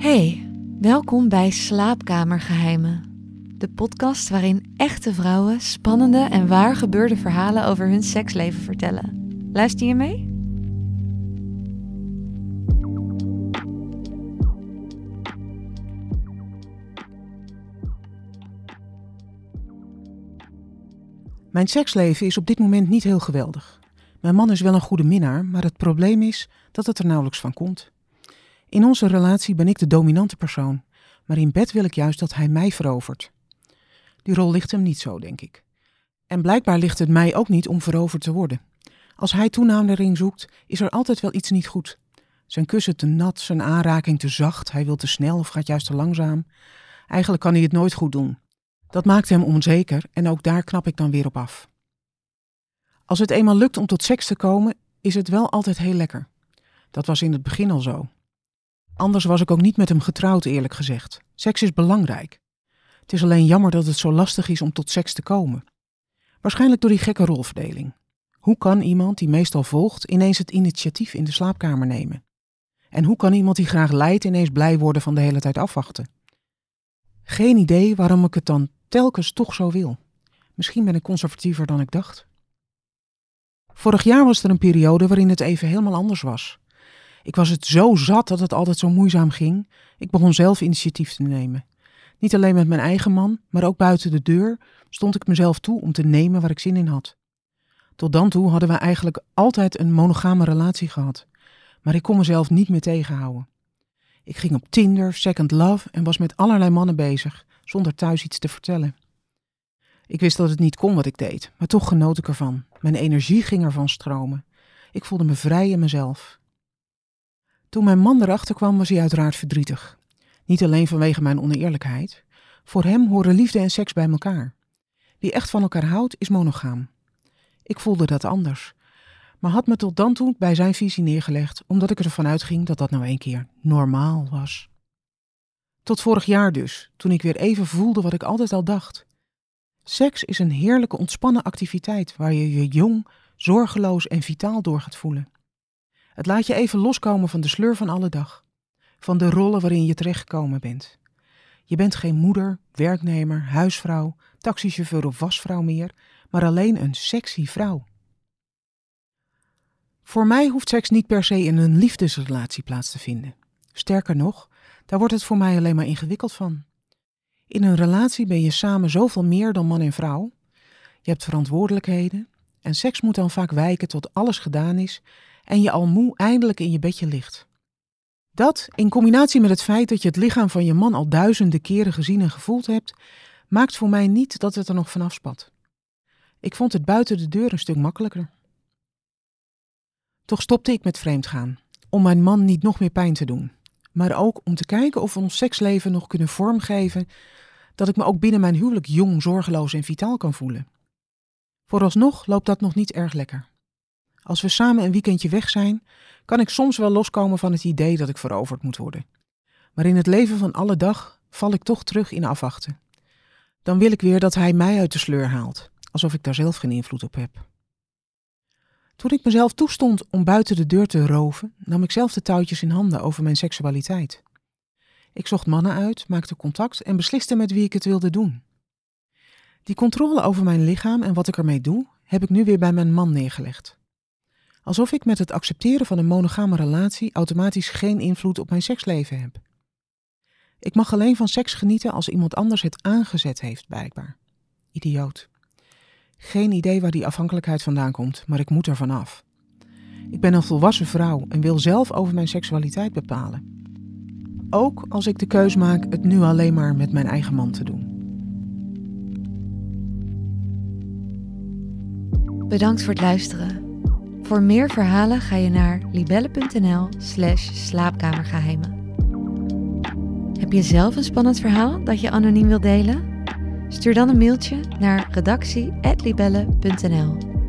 Hey, welkom bij Slaapkamergeheimen. De podcast waarin echte vrouwen spannende en waar gebeurde verhalen over hun seksleven vertellen. Luister je mee? Mijn seksleven is op dit moment niet heel geweldig. Mijn man is wel een goede minnaar, maar het probleem is dat het er nauwelijks van komt. In onze relatie ben ik de dominante persoon, maar in bed wil ik juist dat hij mij verovert. Die rol ligt hem niet zo, denk ik. En blijkbaar ligt het mij ook niet om veroverd te worden. Als hij toenadering zoekt, is er altijd wel iets niet goed. Zijn kussen te nat, zijn aanraking te zacht, hij wil te snel of gaat juist te langzaam. Eigenlijk kan hij het nooit goed doen. Dat maakt hem onzeker en ook daar knap ik dan weer op af. Als het eenmaal lukt om tot seks te komen, is het wel altijd heel lekker. Dat was in het begin al zo. Anders was ik ook niet met hem getrouwd, eerlijk gezegd. Seks is belangrijk. Het is alleen jammer dat het zo lastig is om tot seks te komen. Waarschijnlijk door die gekke rolverdeling. Hoe kan iemand die meestal volgt ineens het initiatief in de slaapkamer nemen? En hoe kan iemand die graag leidt ineens blij worden van de hele tijd afwachten? Geen idee waarom ik het dan telkens toch zo wil. Misschien ben ik conservatiever dan ik dacht. Vorig jaar was er een periode waarin het even helemaal anders was. Ik was het zo zat dat het altijd zo moeizaam ging. Ik begon zelf initiatief te nemen. Niet alleen met mijn eigen man, maar ook buiten de deur stond ik mezelf toe om te nemen waar ik zin in had. Tot dan toe hadden we eigenlijk altijd een monogame relatie gehad, maar ik kon mezelf niet meer tegenhouden. Ik ging op Tinder, Second Love en was met allerlei mannen bezig, zonder thuis iets te vertellen. Ik wist dat het niet kon wat ik deed, maar toch genoot ik ervan. Mijn energie ging ervan stromen. Ik voelde me vrij in mezelf. Toen mijn man erachter kwam, was hij uiteraard verdrietig. Niet alleen vanwege mijn oneerlijkheid. Voor hem horen liefde en seks bij elkaar. Wie echt van elkaar houdt, is monogaam. Ik voelde dat anders, maar had me tot dan toe bij zijn visie neergelegd, omdat ik ervan uitging dat dat nou een keer normaal was. Tot vorig jaar dus, toen ik weer even voelde wat ik altijd al dacht. Seks is een heerlijke ontspannen activiteit waar je je jong, zorgeloos en vitaal door gaat voelen. Het laat je even loskomen van de sleur van alle dag, van de rollen waarin je terechtgekomen bent. Je bent geen moeder, werknemer, huisvrouw, taxichauffeur of wasvrouw meer, maar alleen een sexy vrouw. Voor mij hoeft seks niet per se in een liefdesrelatie plaats te vinden. Sterker nog, daar wordt het voor mij alleen maar ingewikkeld van. In een relatie ben je samen zoveel meer dan man en vrouw. Je hebt verantwoordelijkheden en seks moet dan vaak wijken tot alles gedaan is en je al moe eindelijk in je bedje ligt. Dat, in combinatie met het feit dat je het lichaam van je man al duizenden keren gezien en gevoeld hebt, maakt voor mij niet dat het er nog vanaf spat. Ik vond het buiten de deur een stuk makkelijker. Toch stopte ik met vreemdgaan, om mijn man niet nog meer pijn te doen, maar ook om te kijken of we ons seksleven nog kunnen vormgeven dat ik me ook binnen mijn huwelijk jong, zorgeloos en vitaal kan voelen. Vooralsnog loopt dat nog niet erg lekker. Als we samen een weekendje weg zijn, kan ik soms wel loskomen van het idee dat ik veroverd moet worden. Maar in het leven van alle dag val ik toch terug in afwachten. Dan wil ik weer dat hij mij uit de sleur haalt, alsof ik daar zelf geen invloed op heb. Toen ik mezelf toestond om buiten de deur te roven, nam ik zelf de touwtjes in handen over mijn seksualiteit. Ik zocht mannen uit, maakte contact en besliste met wie ik het wilde doen. Die controle over mijn lichaam en wat ik ermee doe, heb ik nu weer bij mijn man neergelegd. Alsof ik met het accepteren van een monogame relatie automatisch geen invloed op mijn seksleven heb. Ik mag alleen van seks genieten als iemand anders het aangezet heeft, blijkbaar. Idioot. Geen idee waar die afhankelijkheid vandaan komt, maar ik moet er vanaf. Ik ben een volwassen vrouw en wil zelf over mijn seksualiteit bepalen. Ook als ik de keus maak het nu alleen maar met mijn eigen man te doen. Bedankt voor het luisteren. Voor meer verhalen ga je naar libelle.nl/slash slaapkamergeheimen. Heb je zelf een spannend verhaal dat je anoniem wilt delen? Stuur dan een mailtje naar redactie.libelle.nl.